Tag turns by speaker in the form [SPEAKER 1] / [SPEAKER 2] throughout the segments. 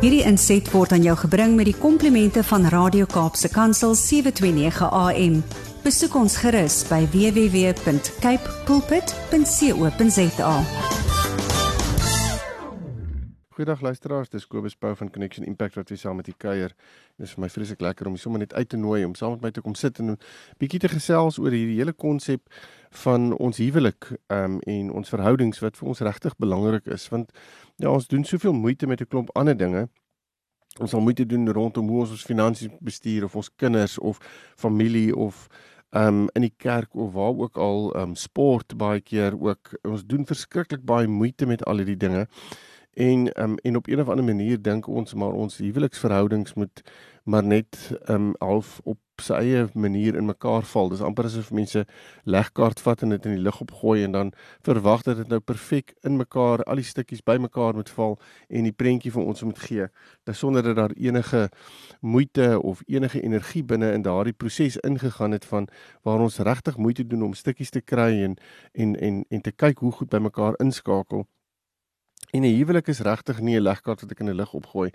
[SPEAKER 1] Hierdie inset word aan jou gebring met die komplimente van Radio Kaapse Kansel 729 AM. Besoek ons gerus by www.cape pulpit.co.za.
[SPEAKER 2] Goeiedag luisteraars, dis Kobus Pau van Connection Impact wat weer saam met u kuier. Dit is vir my vreeslik lekker om sommer net uit te nooi om saam met my te kom sit en 'n bietjie te gesels oor hierdie hele konsep van ons huwelik um, en ons verhoudings wat vir ons regtig belangrik is want ja, ons doen soveel moeite met 'n klomp ander dinge. Ons sal moeite doen rondom hoe ons ons finansies bestuur of ons kinders of familie of um in die kerk of waar ook al um sport baie keer ook ons doen verskriklik baie moeite met al hierdie dinge en um, en op een of ander manier dink ons maar ons huweliksverhoudings moet maar net um half op sy eie manier in mekaar val. Dis amper asof mense legkaart vat en dit in die lug opgooi en dan verwag dat dit nou perfek in mekaar al die stukkies bymekaar moet val en die prentjie vir ons moet gee. Dis sonder dat daar enige moeite of enige energie binne in daardie proses ingegaan het van waar ons regtig moeite doen om stukkies te kry en en en en te kyk hoe goed bymekaar inskakel. En 'n huwelik is regtig nie 'n legkaart wat ek in 'n lig opgooi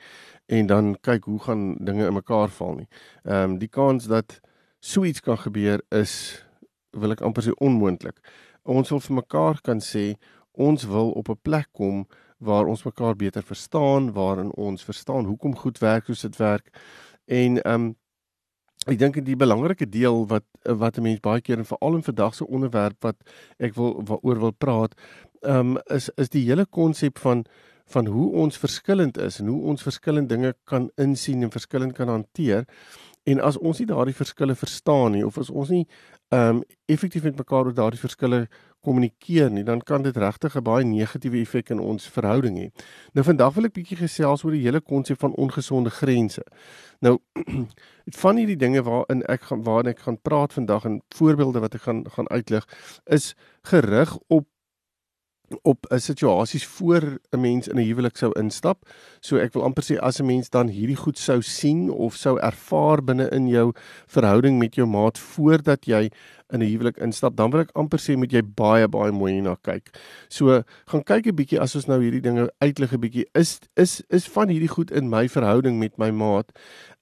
[SPEAKER 2] en dan kyk hoe gaan dinge in mekaar val nie. Ehm um, die kans dat so iets kan gebeur is wil ek amper sê onmoontlik. Ons wil vir mekaar kan sê ons wil op 'n plek kom waar ons mekaar beter verstaan, waarin ons verstaan hoekom goed werk soos dit werk. En ehm um, ek dink die belangrike deel wat wat 'n mens baie keer en veral in vandag se onderwerp wat ek wil oor wil praat um, is is die hele konsep van van hoe ons verskillend is en hoe ons verskillende dinge kan insien en verskillend kan hanteer. En as ons nie daardie verskille verstaan nie of as ons nie ehm um, effektief met mekaar oor daardie verskille kommunikeer nie, dan kan dit regtig 'n baie negatiewe effek in ons verhouding hê. Nou vandag wil ek bietjie gesels oor die hele konsep van ongesonde grense. Nou van hierdie dinge waarin ek gaan waarin ek gaan praat vandag en voorbeelde wat ek gaan gaan uitlig is gerig op op 'n situasies voor 'n mens in 'n huwelik sou instap. So ek wil amper sê as 'n mens dan hierdie goed sou sien of sou ervaar binne in jou verhouding met jou maat voordat jy in 'n huwelik instap, dan wil ek amper sê moet jy baie baie mooi hierna kyk. So gaan kyk 'n bietjie as ons nou hierdie dinge uitlig 'n bietjie is is is van hierdie goed in my verhouding met my maat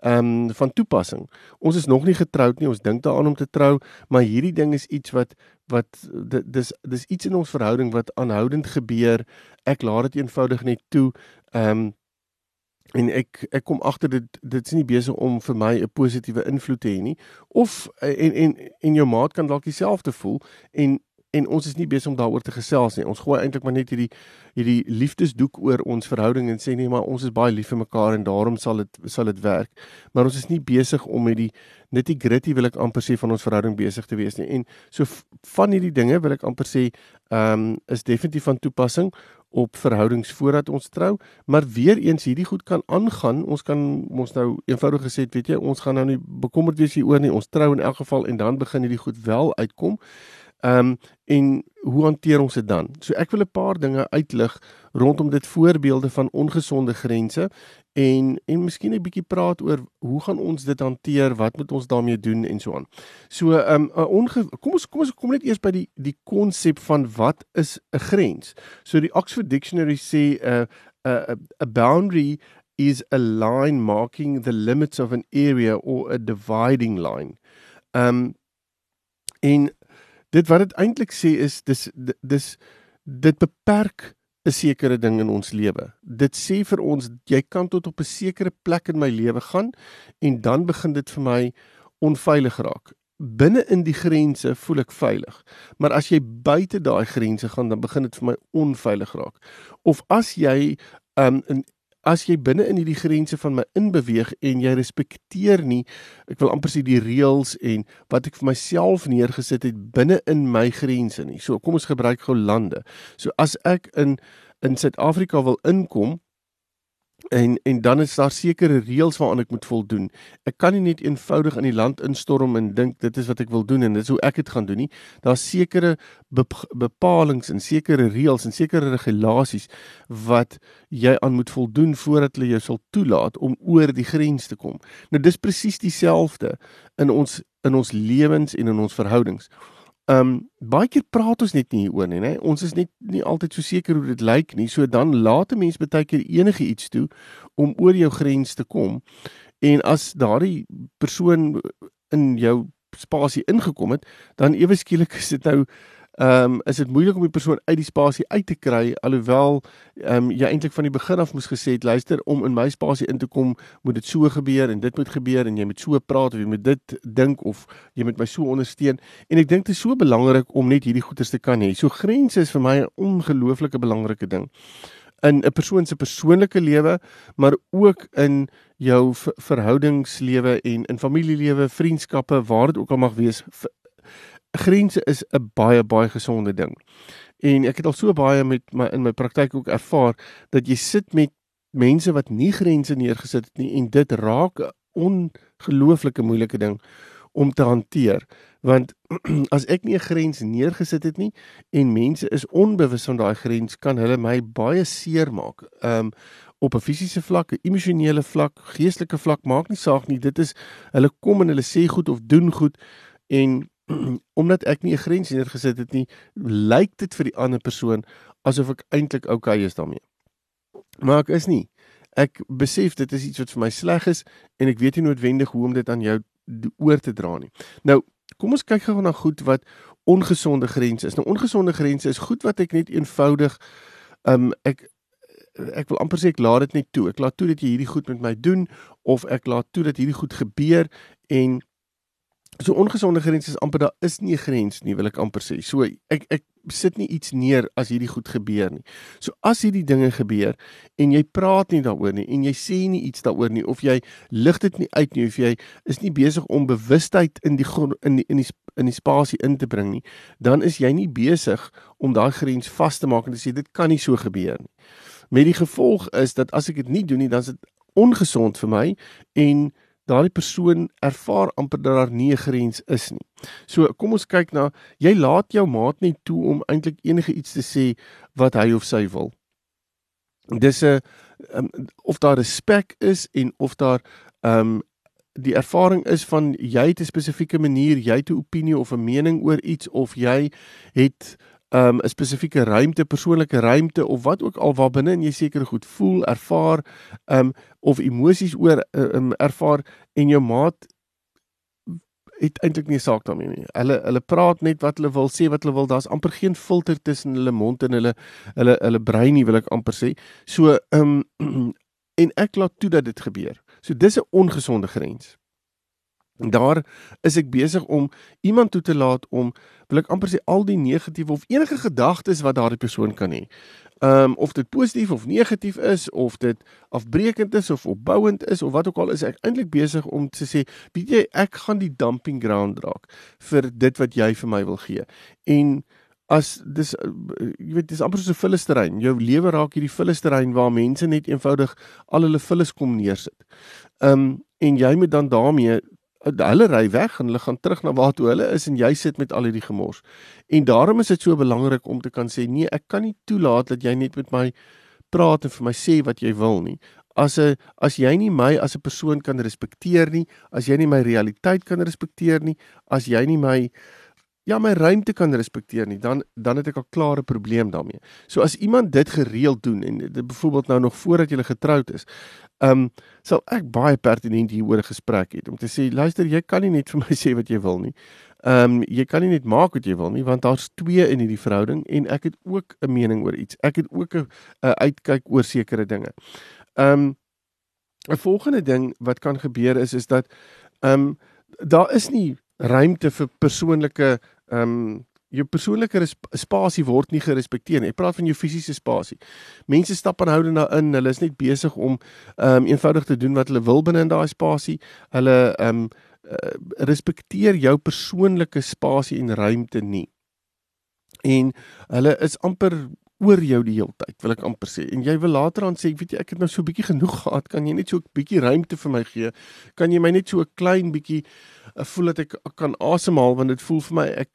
[SPEAKER 2] ehm um, van toepassing. Ons is nog nie getroud nie, ons dink daaraan om te trou, maar hierdie ding is iets wat wat dis dis iets in ons verhouding wat aanhoudend gebeur. Ek laat dit eenvoudig net toe. Ehm um, en ek ek kom agter dit dit is nie besig om vir my 'n positiewe invloed te hê nie of en en en jou maat kan dalk dieselfde voel en en ons is nie besig om daaroor te gesels nie. Ons gooi eintlik maar net hierdie hierdie liefdesdoek oor ons verhouding en sê nee, maar ons is baie lief vir mekaar en daarom sal dit sal dit werk. Maar ons is nie besig om met die nitty-gritty wil ek amper sê van ons verhouding besig te wees nie. En so van hierdie dinge wil ek amper sê ehm um, is definitief van toepassing op verhoudings voordat ons trou, maar weer eens hierdie goed kan aangaan. Ons kan ons nou eenvoudig gesê, weet jy, ons gaan nou nie bekommerd wees hieroor nie. Ons trou in elk geval en dan begin hierdie goed wel uitkom. Ehm um, en hoe hanteer ons dit dan? So ek wil 'n paar dinge uitlig rondom dit voorbeelde van ongesonde grense en en miskien 'n bietjie praat oor hoe gaan ons dit hanteer? Wat moet ons daarmee doen en so aan. So ehm um, kom ons kom ons kom net eers by die die konsep van wat is 'n grens? So die Oxford Dictionary sê 'n 'n 'n boundary is a line marking the limits of an area or a dividing line. Ehm um, en dit wat dit eintlik sê is dis dis dit beperk 'n sekere ding in ons lewe. Dit sê vir ons jy kan tot op 'n sekere plek in my lewe gaan en dan begin dit vir my onveilig raak. Binne in die grense voel ek veilig. Maar as jy buite daai grense gaan, dan begin dit vir my onveilig raak. Of as jy um, in as jy binne in hierdie grense van my inbeweeg en jy respekteer nie ek wil amper sê die reëls en wat ek vir myself neergesit het binne in my grense nie. So kom ons gebruik gou lande. So as ek in in Suid-Afrika wil inkom En en dan is daar sekere reëls waaraan ek moet voldoen. Ek kan nie net eenvoudig in die land instorm en dink dit is wat ek wil doen en dit is hoe ek dit gaan doen nie. Daar's sekere bepalinge en sekere reëls en sekere regulasies wat jy aan moet voldoen voordat hulle jou sal toelaat om oor die grens te kom. Nou dis presies dieselfde in ons in ons lewens en in ons verhoudings. Ehm um, baie keer praat ons net nie hieroor nie, né? Ons is net nie altyd so seker hoe dit lyk nie. So dan laat 'n mens baie keer enige iets toe om oor jou grens te kom. En as daardie persoon in jou spasie ingekom het, dan ewe skielik is dit nou ehm um, is dit moeilik om die persoon uit die spasie uit te kry alhoewel ehm um, jy eintlik van die begin af moes gesê het luister om in my spasie in te kom moet dit so gebeur en dit moet gebeur en jy moet so praat of jy moet dit dink of jy moet my so ondersteun en ek dink dit is so belangrik om net hierdie goeders te kan hê. So grense is vir my 'n ongelooflike belangrike ding in 'n persoon se persoonlike lewe, maar ook in jou verhoudingslewe en in familielewe, vriendskappe, waar dit ook al mag wees. Grense is 'n baie baie gesonde ding. En ek het al so baie met my in my praktyk ook ervaar dat jy sit met mense wat nie grense neergesit het nie en dit raak 'n ongelooflike moeilike ding om te hanteer. Want as ek nie 'n grens neergesit het nie en mense is onbewus van daai grens kan hulle my baie seer maak. Um op 'n fisiese vlak, 'n emosionele vlak, geestelike vlak maak nie saak nie. Dit is hulle kom en hulle sê goed of doen goed en omdat ek nie 'n grens neergesit het nie lyk dit vir die ander persoon asof ek eintlik oukei okay is daarmee maar ek is nie ek besef dit is iets wat vir my sleg is en ek weet nie noodwendig hoe om dit aan jou oor te dra nie. Nou, kom ons kyk gou na goed wat ongesonde grense is. Nou ongesonde grense is goed wat ek net eenvoudig um ek ek wil amper sê ek laat dit net toe. Ek laat toe dat jy hierdie goed met my doen of ek laat toe dat hierdie goed gebeur en so ongesonde grense is amper daar is nie 'n grens nie, wil ek amper sê. So ek ek sit nie iets neer as hierdie goed gebeur nie. So as hierdie dinge gebeur en jy praat nie daaroor nie en jy sê nie iets daaroor nie of jy lig dit nie uit nie of jy is nie besig om bewustheid in die in die in die in die spasie in te bring nie, dan is jy nie besig om daai grens vas te maak en te sê dit kan nie so gebeur nie. Met die gevolg is dat as ek dit nie doen nie, dan is dit ongesond vir my en daardie persoon ervaar amper dat daar nie 'n grens is nie. So kom ons kyk na jy laat jou maat net toe om eintlik enige iets te sê wat hy of sy wil. Dis 'n um, of daar respek is en of daar ehm um, die ervaring is van jy het 'n spesifieke manier, jy het 'n opinie of 'n mening oor iets of jy het um, 'n spesifieke ruimte, persoonlike ruimte of wat ook al waar binne en jy seker goed voel, ervaar, um of emosies oor um, ervaar en jou maat het eintlik nie saak daarmee nie. Hulle hulle praat net wat hulle wil, sê wat hulle wil. Daar's amper geen filter tussen hulle mond en hulle hulle hulle brein nie, wil ek amper sê. So um en ek laat toe dat dit gebeur. So dis 'n ongesonde grens. Daar is ek besig om iemand toe te laat om wil ek amper sê al die negatiewe of enige gedagtes wat daardie persoon kan hê. Ehm um, of dit positief of negatief is of dit afbreekend is of opbouend is of wat ook al is ek eintlik besig om te sê, weet jy, ek gaan die dumping ground raak vir dit wat jy vir my wil gee. En as dis jy weet dis amper so 'n filisterrein. Jou lewe raak hierdie filisterrein waar mense net eenvoudig al hulle filis kom neersit. Ehm um, en jy moet dan daarmee hulle ry weg en hulle gaan terug na waar toe hulle is en jy sit met al hierdie gemors. En daarom is dit so belangrik om te kan sê nee, ek kan nie toelaat dat jy net met my praat en vir my sê wat jy wil nie. As 'n as jy nie my as 'n persoon kan respekteer nie, as jy nie my realiteit kan respekteer nie, as jy nie my ja my ruimte kan respekteer nie, dan dan het ek al klaar 'n probleem daarmee. So as iemand dit gereeld doen en dit byvoorbeeld nou nog voordat jy getroud is, ehm um, sal ek baie pertinent hieroor 'n gesprek hê om te sê luister, jy kan nie net vir my sê wat jy wil nie. Ehm um, jy kan nie net maak wat jy wil nie want daar's twee in hierdie verhouding en ek het ook 'n mening oor iets. Ek het ook 'n uitkyk oor sekere dinge. Ehm um, 'n volgende ding wat kan gebeur is is dat ehm um, daar is nie ruimte vir persoonlike ehm um, jou persoonlike spasie word nie gerespekteer nie. Ek praat van jou fisiese spasie. Mense stap aanhoudend daarin. Hulle is net besig om ehm um, eenvoudig te doen wat hulle wil binne in daai spasie. Hulle ehm um, uh, respekteer jou persoonlike spasie en ruimte nie. En hulle is amper oor jou die hele tyd, wil ek amper sê. En jy wil later aan sê, weet jy, ek het nou so 'n bietjie genoeg gehad. Kan jy net so 'n bietjie ruimte vir my gee? Kan jy my net so 'n klein bietjie ek voel dat ek kan asemhaal want dit voel vir my ek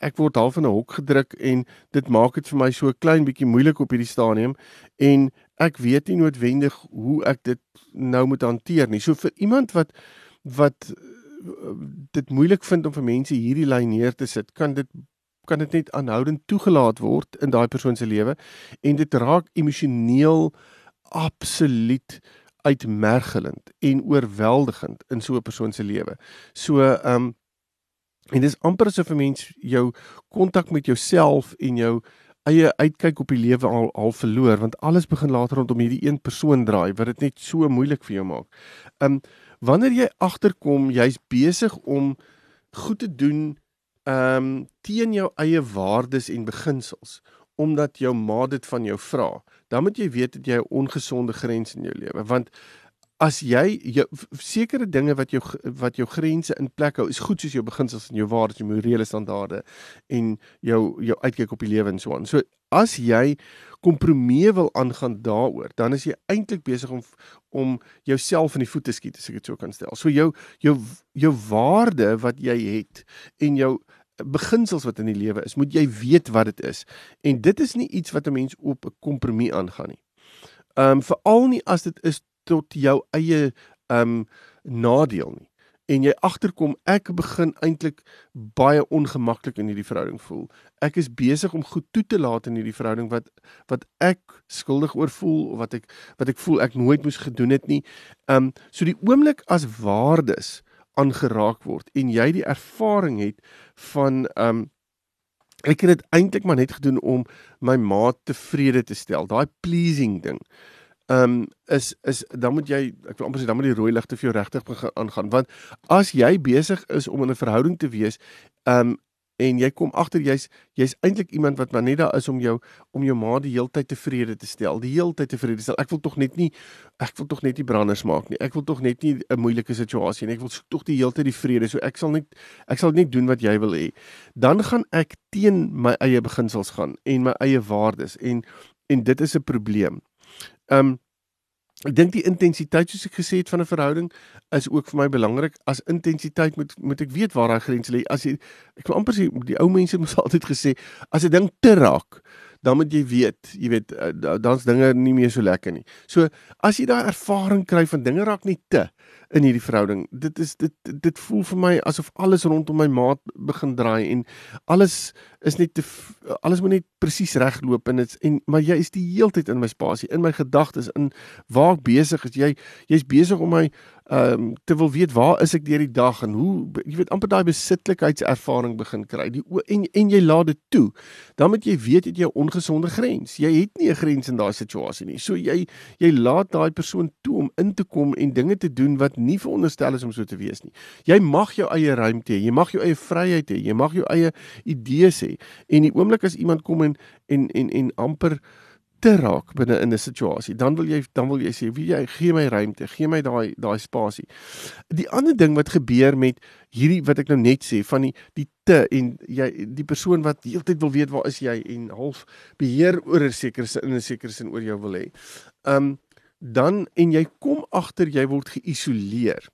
[SPEAKER 2] ek word half in 'n hok gedruk en dit maak dit vir my so 'n klein bietjie moeilik op hierdie stadium en ek weet nie noodwendig hoe ek dit nou moet hanteer nie. So vir iemand wat wat dit moeilik vind om vir mense hierdie lyn neer te sit, kan dit kan dit net aanhoudend toegelaat word in daai persoon se lewe en dit raak emosioneel absoluut uitmergelend en oorweldigend in so 'n persoon se lewe. So ehm um, en dis amper asof 'n mens jou kontak met jouself en jou eie uitkyk op die lewe al al verloor want alles begin later rondom hierdie een persoon draai wat dit net so moeilik vir jou maak. Ehm um, wanneer jy agterkom jy's besig om goed te doen ehm um, teen jou eie waardes en beginsels omdat jou ma dit van jou vra, dan moet jy weet dat jy 'n ongesonde grens in jou lewe, want as jy jou sekere dinge wat jou wat jou grense in plek hou, is goed soos jou beginsels en jou waardes, jou morele standaarde en jou jou uitkyk op die lewe en so aan. So as jy kompromie wil aangaan daaroor, dan is jy eintlik besig om om jouself in die voete skiet as ek dit so kan stel. So jou jou jou waarde wat jy het en jou beginsels wat in die lewe is, moet jy weet wat dit is. En dit is nie iets wat 'n mens op 'n kompromie aangaan nie. Ehm um, veral nie as dit is tot jou eie ehm um, nadeel nie. En jy agterkom ek begin eintlik baie ongemaklik in hierdie verhouding voel. Ek is besig om goed toe te laat in hierdie verhouding wat wat ek skuldig oor voel of wat ek wat ek voel ek nooit moes gedoen het nie. Ehm um, so die oomblik as waardes aangeraak word en jy die ervaring het van um ek het dit eintlik maar net gedoen om my maat tevrede te stel daai pleasing ding um is is dan moet jy ek wil amper sê dan moet die rooi ligte vir jou regtig begin aangaan want as jy besig is om in 'n verhouding te wees um en jy kom agter jy's jy's eintlik iemand wat maar net daar is om jou om jou ma die heeltyd tevrede te stel. Die heeltyd tevrede stel. Ek wil tog net nie ek wil tog net nie branders maak nie. Ek wil tog net nie 'n moeilike situasie nie. Ek wil tog die heeltyd die vrede. So ek sal net ek sal net doen wat jy wil hê. Dan gaan ek teen my eie beginsels gaan en my eie waardes en en dit is 'n probleem. Um Ek dink die intensiteit soos ek gesê het van 'n verhouding is ook vir my belangrik. As intensiteit moet moet ek weet waar daai grens lê. As jy ek wil amper sê die ou mense het altyd gesê as 'n ding te raak, dan moet jy weet, jy weet eh, dan's dinge nie meer so lekker nie. So as jy daai ervaring kry van dinge raak nie te in hierdie verhouding. Dit is dit dit voel vir my asof alles rondom my maat begin draai en alles is net te alles moet net presies regloop en dit's en maar jy is die heeltyd in my spasie, in my gedagtes, in waar ek besig is. Jy jy's besig om my ehm um, te wil weet waar is ek deur die dag en hoe jy weet amper daai besitlikheidservaring begin kry. Die en en jy laat dit toe. Dan moet jy weet jy het jou ongesonde grens. Jy het nie 'n grens in daai situasie nie. So jy jy laat daai persoon toe om in te kom en dinge te doen wat nie veronderstel is om so te wees nie. Jy mag jou eie ruimte hê, jy mag jou eie vryheid hê, jy mag jou eie idees hê. En die oomblik as iemand kom en en en, en amper te raak binne in 'n situasie, dan wil jy dan wil jy sê, "Wie jy gee my ruimte, gee my daai daai spasie." Die ander ding wat gebeur met hierdie wat ek nou net sê van die die te en jy die persoon wat heeltyd wil weet waar is jy en half beheer oor 'n sekere sin in 'n sekere sin oor jou wil hê. Um dan en jy kom agter jy word geïsoleer.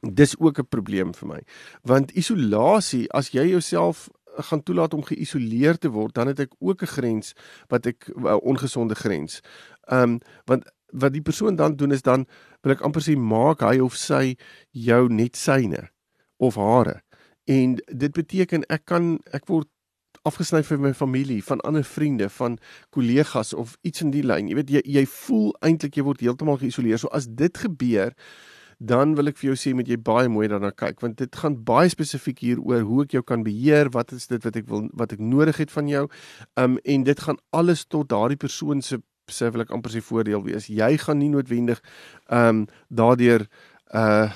[SPEAKER 2] Dis ook 'n probleem vir my. Want isolasie, as jy jouself gaan toelaat om geïsoleer te word, dan het ek ook 'n grens wat ek 'n ongesonde grens. Ehm um, want wat die persoon dan doen is dan wil ek amper sê maak hy of sy jou net syne of hare. En dit beteken ek kan ek word afgesny van my familie, van ander vriende, van kollegas of iets in die lyn. Jy weet jy jy voel eintlik jy word heeltemal geïsoleer. So as dit gebeur, dan wil ek vir jou sê moet jy baie mooi daarna kyk want dit gaan baie spesifiek hier oor hoe ek jou kan beheer, wat is dit wat ek wil wat ek nodig het van jou. Um en dit gaan alles tot daardie persoon se sê wil ek amper sy voordeel wees. Jy gaan nie noodwendig um daardeur uh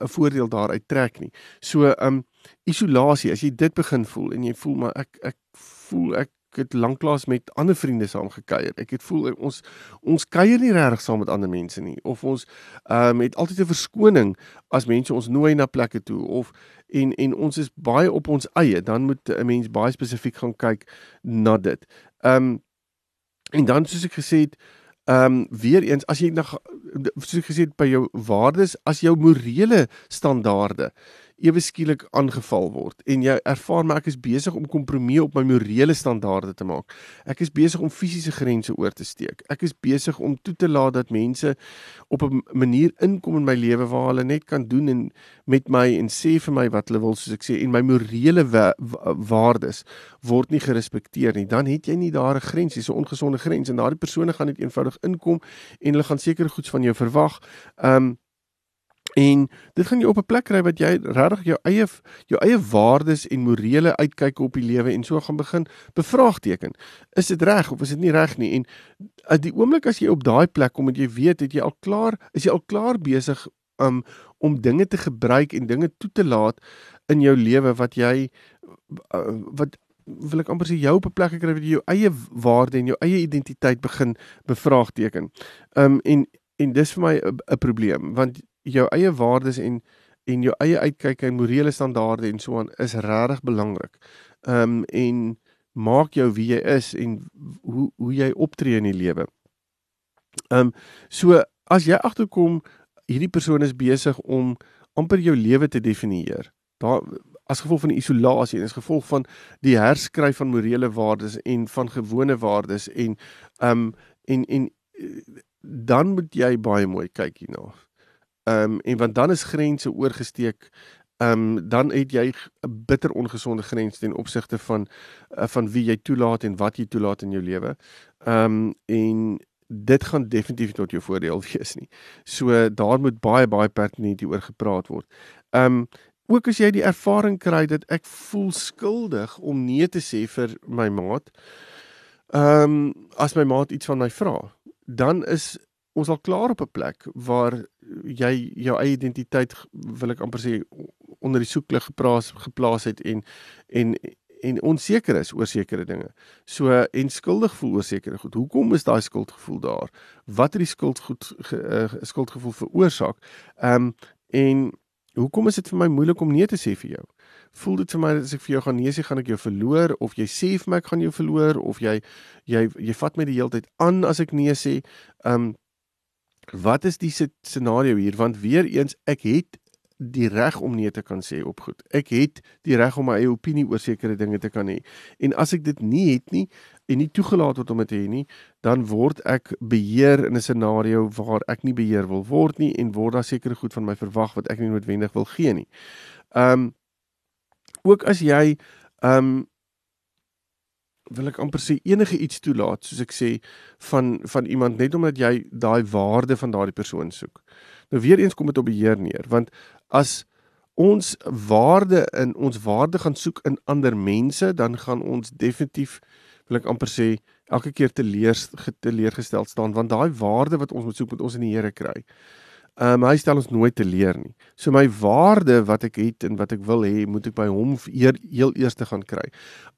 [SPEAKER 2] 'n voordeel daaruit trek nie. So um isolasie, as jy dit begin voel en jy voel maar ek ek voel ek het lanklaas met ander vriende saam gekuier. Ek het voel ons ons kuier nie regtig saam met ander mense nie of ons ehm um, het altyd 'n verskoning as mense ons nooi na plekke toe of en en ons is baie op ons eie, dan moet 'n mens baie spesifiek gaan kyk na dit. Ehm um, en dan soos ek gesê het, ehm um, weer eens as jy na soos ek gesê het by jou waardes, as jou morele standaarde ewe skielik aangeval word en jy ervaar maar ek is besig om kompromie op my morele standaarde te maak. Ek is besig om fisiese grense oor te steek. Ek is besig om toe te laat dat mense op 'n manier inkom in my lewe waar hulle net kan doen en met my en sê vir my wat hulle wil soos ek sê en my morele waardes word nie gerespekteer nie. Dan het jy nie daar 'n grens, dis 'n ongesonde grens en daardie persone gaan net eenvoudig inkom en hulle gaan seker goeds van jou verwag. Um En dit gaan jou op 'n plek kry wat jy regtig jou eie jou eie waardes en morele uitkyk op die lewe en so gaan begin bevraagteken. Is dit reg of is dit nie reg nie? En at die oomblik as jy op daai plek kom en jy weet het jy al klaar is jy al klaar besig um, om dinge te gebruik en dinge toe te laat in jou lewe wat jy uh, wat wil ek amper sê jou op 'n plek kry waar jy jou eie waarde en jou eie identiteit begin bevraagteken. Um en en dis vir my 'n probleem want jou eie waardes en en jou eie uitkyk en morele standaarde en so aan is regtig belangrik. Ehm um, en maak jou wie jy is en hoe hoe jy optree in die lewe. Ehm um, so as jy agterkom hierdie persoon is besig om amper jou lewe te definieer. Daar as gevolg van die isolasie en as gevolg van die herskryf van morele waardes en van gewone waardes en ehm um, en en dan moet jy baie mooi kyk hierna. Ehm um, en want dan is grense oorgesteek. Ehm um, dan het jy 'n bitter ongesonde grens ten opsigte van uh, van wie jy toelaat en wat jy toelaat in jou lewe. Ehm um, en dit gaan definitief tot jou voordeel wees nie. So daar moet baie baie pertinent hieroor gepraat word. Ehm um, ook as jy die ervaring kry dat ek voel skuldig om nee te sê vir my maat. Ehm um, as my maat iets van my vra, dan is ons al klaar op 'n plek waar jy jou eie identiteit wil ek amper sê onder die soeklig geplaas geplaas het en en en onseker is oor sekere dinge. So en skuldig voel oor sekere goed. Hoekom is daai skuldgevoel daar? Wat het die skuldgoed uh, skuldgevoel veroorsaak? Ehm um, en hoekom is dit vir my moeilik om nee te sê vir jou? Voel dit vir my as ek vir jou gaan nee sê, gaan ek jou verloor of jy sê vir my ek gaan jou verloor of jy jy jy vat my die hele tyd aan as ek nee sê? Ehm um, wat is die scenario hier want weer eens ek het die reg om nee te kan sê op goed. Ek het die reg om my eie opinie oor sekere dinge te kan hê. En as ek dit nie het nie en nie toegelaat word om dit te hê nie, dan word ek beheer in 'n scenario waar ek nie beheer wil word nie en word daar sekere goed van my verwag wat ek nie noodwendig wil gee nie. Um ook as jy um wil ek amper sê enige iets toelaat soos ek sê van van iemand net omdat jy daai waarde van daardie persoon soek. Nou weer eens kom dit op beheer neer want as ons waarde in ons waarde gaan soek in ander mense dan gaan ons definitief wil ek amper sê elke keer te leer teleurgesteld staan want daai waarde wat ons moet soek moet ons in die Here kry. Ehm um, hy stel ons nooit te leer nie. So my waarde wat ek het en wat ek wil hê, moet ek by hom eer, heel eers te gaan kry.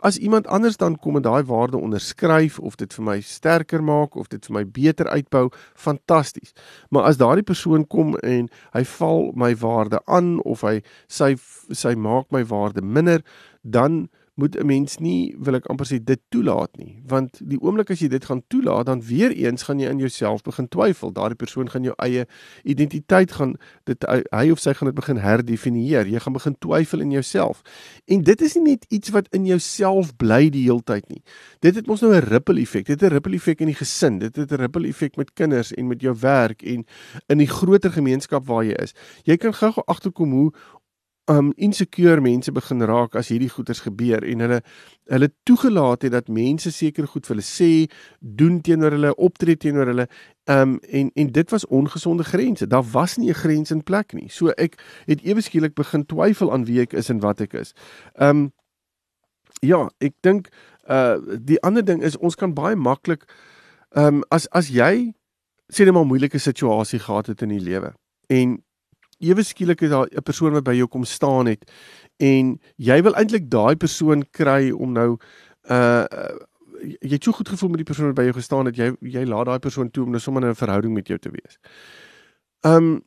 [SPEAKER 2] As iemand anders dan kom en daai waarde onderskryf of dit vir my sterker maak of dit vir my beter uitbou, fantasties. Maar as daardie persoon kom en hy val my waarde aan of hy sy sy maak my waarde minder, dan moet 'n mens nie wil ek amper sê dit toelaat nie. Want die oomblik as jy dit gaan toelaat dan weer eens gaan jy in jouself begin twyfel. Daardie persoon gaan jou eie identiteit gaan dit hy of sy gaan dit begin herdefinieer. Jy gaan begin twyfel in jouself. En dit is nie net iets wat in jouself bly die heeltyd nie. Dit het mos nou 'n ripple effek dit het 'n ripple effek in die gesin. Dit het 'n ripple effek met kinders en met jou werk en in die groter gemeenskap waar jy is. Jy kan gou-gou agterkom hoe um insecure mense begin raak as hierdie goeters gebeur en hulle hulle toegelaat het dat mense seker goed vir hulle sê, doen teenoor hulle, optree teenoor hulle. Um en en dit was ongesonde grense. Daar was nie 'n grens in plek nie. So ek het ewe skielik begin twyfel aan wie ek is en wat ek is. Um ja, ek dink uh die ander ding is ons kan baie maklik um as as jy sê net maar moeilike situasie gehad het in die lewe en ewe skielik is daar 'n persoon wat by jou kom staan het en jy wil eintlik daai persoon kry om nou uh, jy het so goed gevoel met die persoon wat by jou gestaan het jy jy laat daai persoon toe om nou sommer 'n verhouding met jou te wees. Um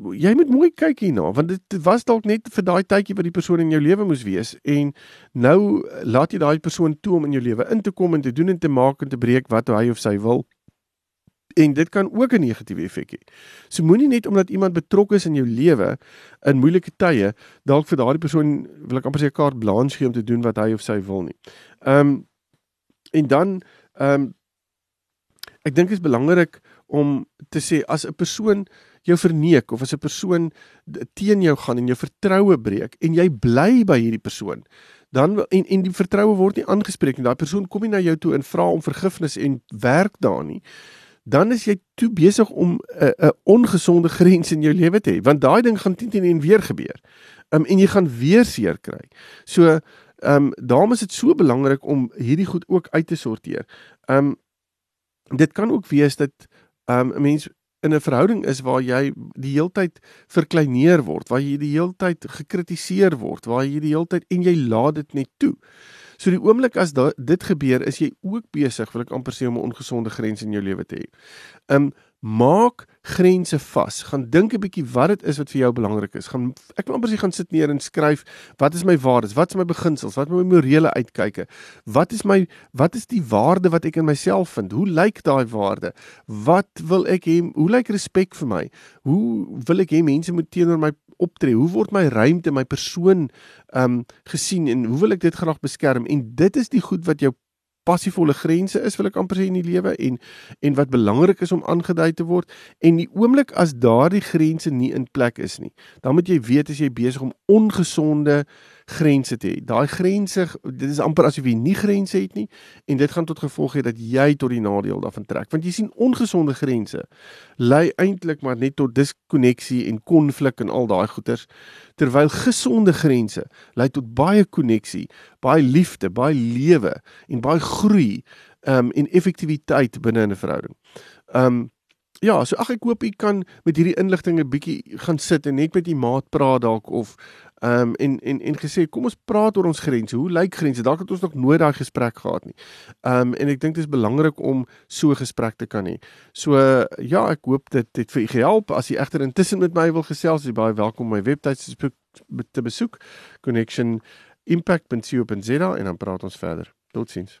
[SPEAKER 2] jy moet mooi kyk hierna want dit was dalk net vir daai tydjie wat die persoon in jou lewe moes wees en nou laat jy daai persoon toe om in jou lewe in te kom en te doen en te maak en te breek wat hy of sy wil. En dit kan ook 'n negatiewe effek hê. So moenie net omdat iemand betrokke is in jou lewe in moeilike tye dalk vir daardie persoon wil ek amper sê 'n kaart blanche gee om te doen wat hy of sy wil nie. Ehm um, en dan ehm um, ek dink dit is belangrik om te sê as 'n persoon jou verneek of as 'n persoon teen jou gaan en jou vertroue breek en jy bly by hierdie persoon dan en en die vertroue word nie aangespreek nie daai persoon kom nie na jou toe en vra om vergifnis en werk daar nie dan is jy toe besig om 'n 'n ongesonde grens in jou lewe te hê want daai ding gaan teen teen weer gebeur. Um, en jy gaan weer seer kry. So ehm um, daarom is dit so belangrik om hierdie goed ook uit te sorteer. Ehm um, dit kan ook wees dat ehm um, 'n mens in 'n verhouding is waar jy die heeltyd verkleineer word, waar jy die heeltyd gekritiseer word, waar jy die heeltyd en jy laat dit net toe. So die oomblik as da, dit gebeur, is jy ook besig, wil ek amper sê om 'n ongesonde grens in jou lewe te hê. Um maak grense vas. Gaan dink 'n bietjie wat dit is wat vir jou belangrik is. Gaan ek wil amper sê gaan sit neer en skryf wat is my waardes? Wat is my beginsels? Wat is my morele uitkyke? Wat is my wat is die waarde wat ek in myself vind? Hoe lyk daai waarde? Wat wil ek hê? Hoe lyk respek vir my? Hoe wil ek hê mense moet teenoor my optree? Hoe word my ruimte, my persoon um gesien en hoe wil ek dit graag beskerm? En dit is die goed wat jou passievolle grense is wil ek amper sê in die lewe en en wat belangrik is om aangedui te word en die oomblik as daardie grense nie in plek is nie dan moet jy weet as jy besig om ongesonde grense te hê. Daai grense, dit is amper asof jy nie grense het nie en dit gaan tot gevolg hê dat jy tot die nadeel daarvan trek. Want jy sien ongesonde grense lei eintlik maar net tot diskonneksie en konflik en al daai goeters terwyl gesonde grense lei tot baie koneksie, baie liefde, baie lewe en baie groei um en effektiwiteit binne 'n verhouding. Um Ja, so ag ek hoop u kan met hierdie inligting 'n bietjie gaan sit en net met u maat praat dalk of Ehm um, en en en gesê kom ons praat oor ons grense. Hoe lyk grense? Dalk het ons nog nooit daai gesprek gehad nie. Ehm um, en ek dink dit is belangrik om so 'n gesprek te kan hê. So ja, ek hoop dit het vir u gehelp. As u egter intussen met my wil gesels, is baie welkom om my webtuis te besoek connectionimpact.co.za en dan praat ons verder. Totsiens.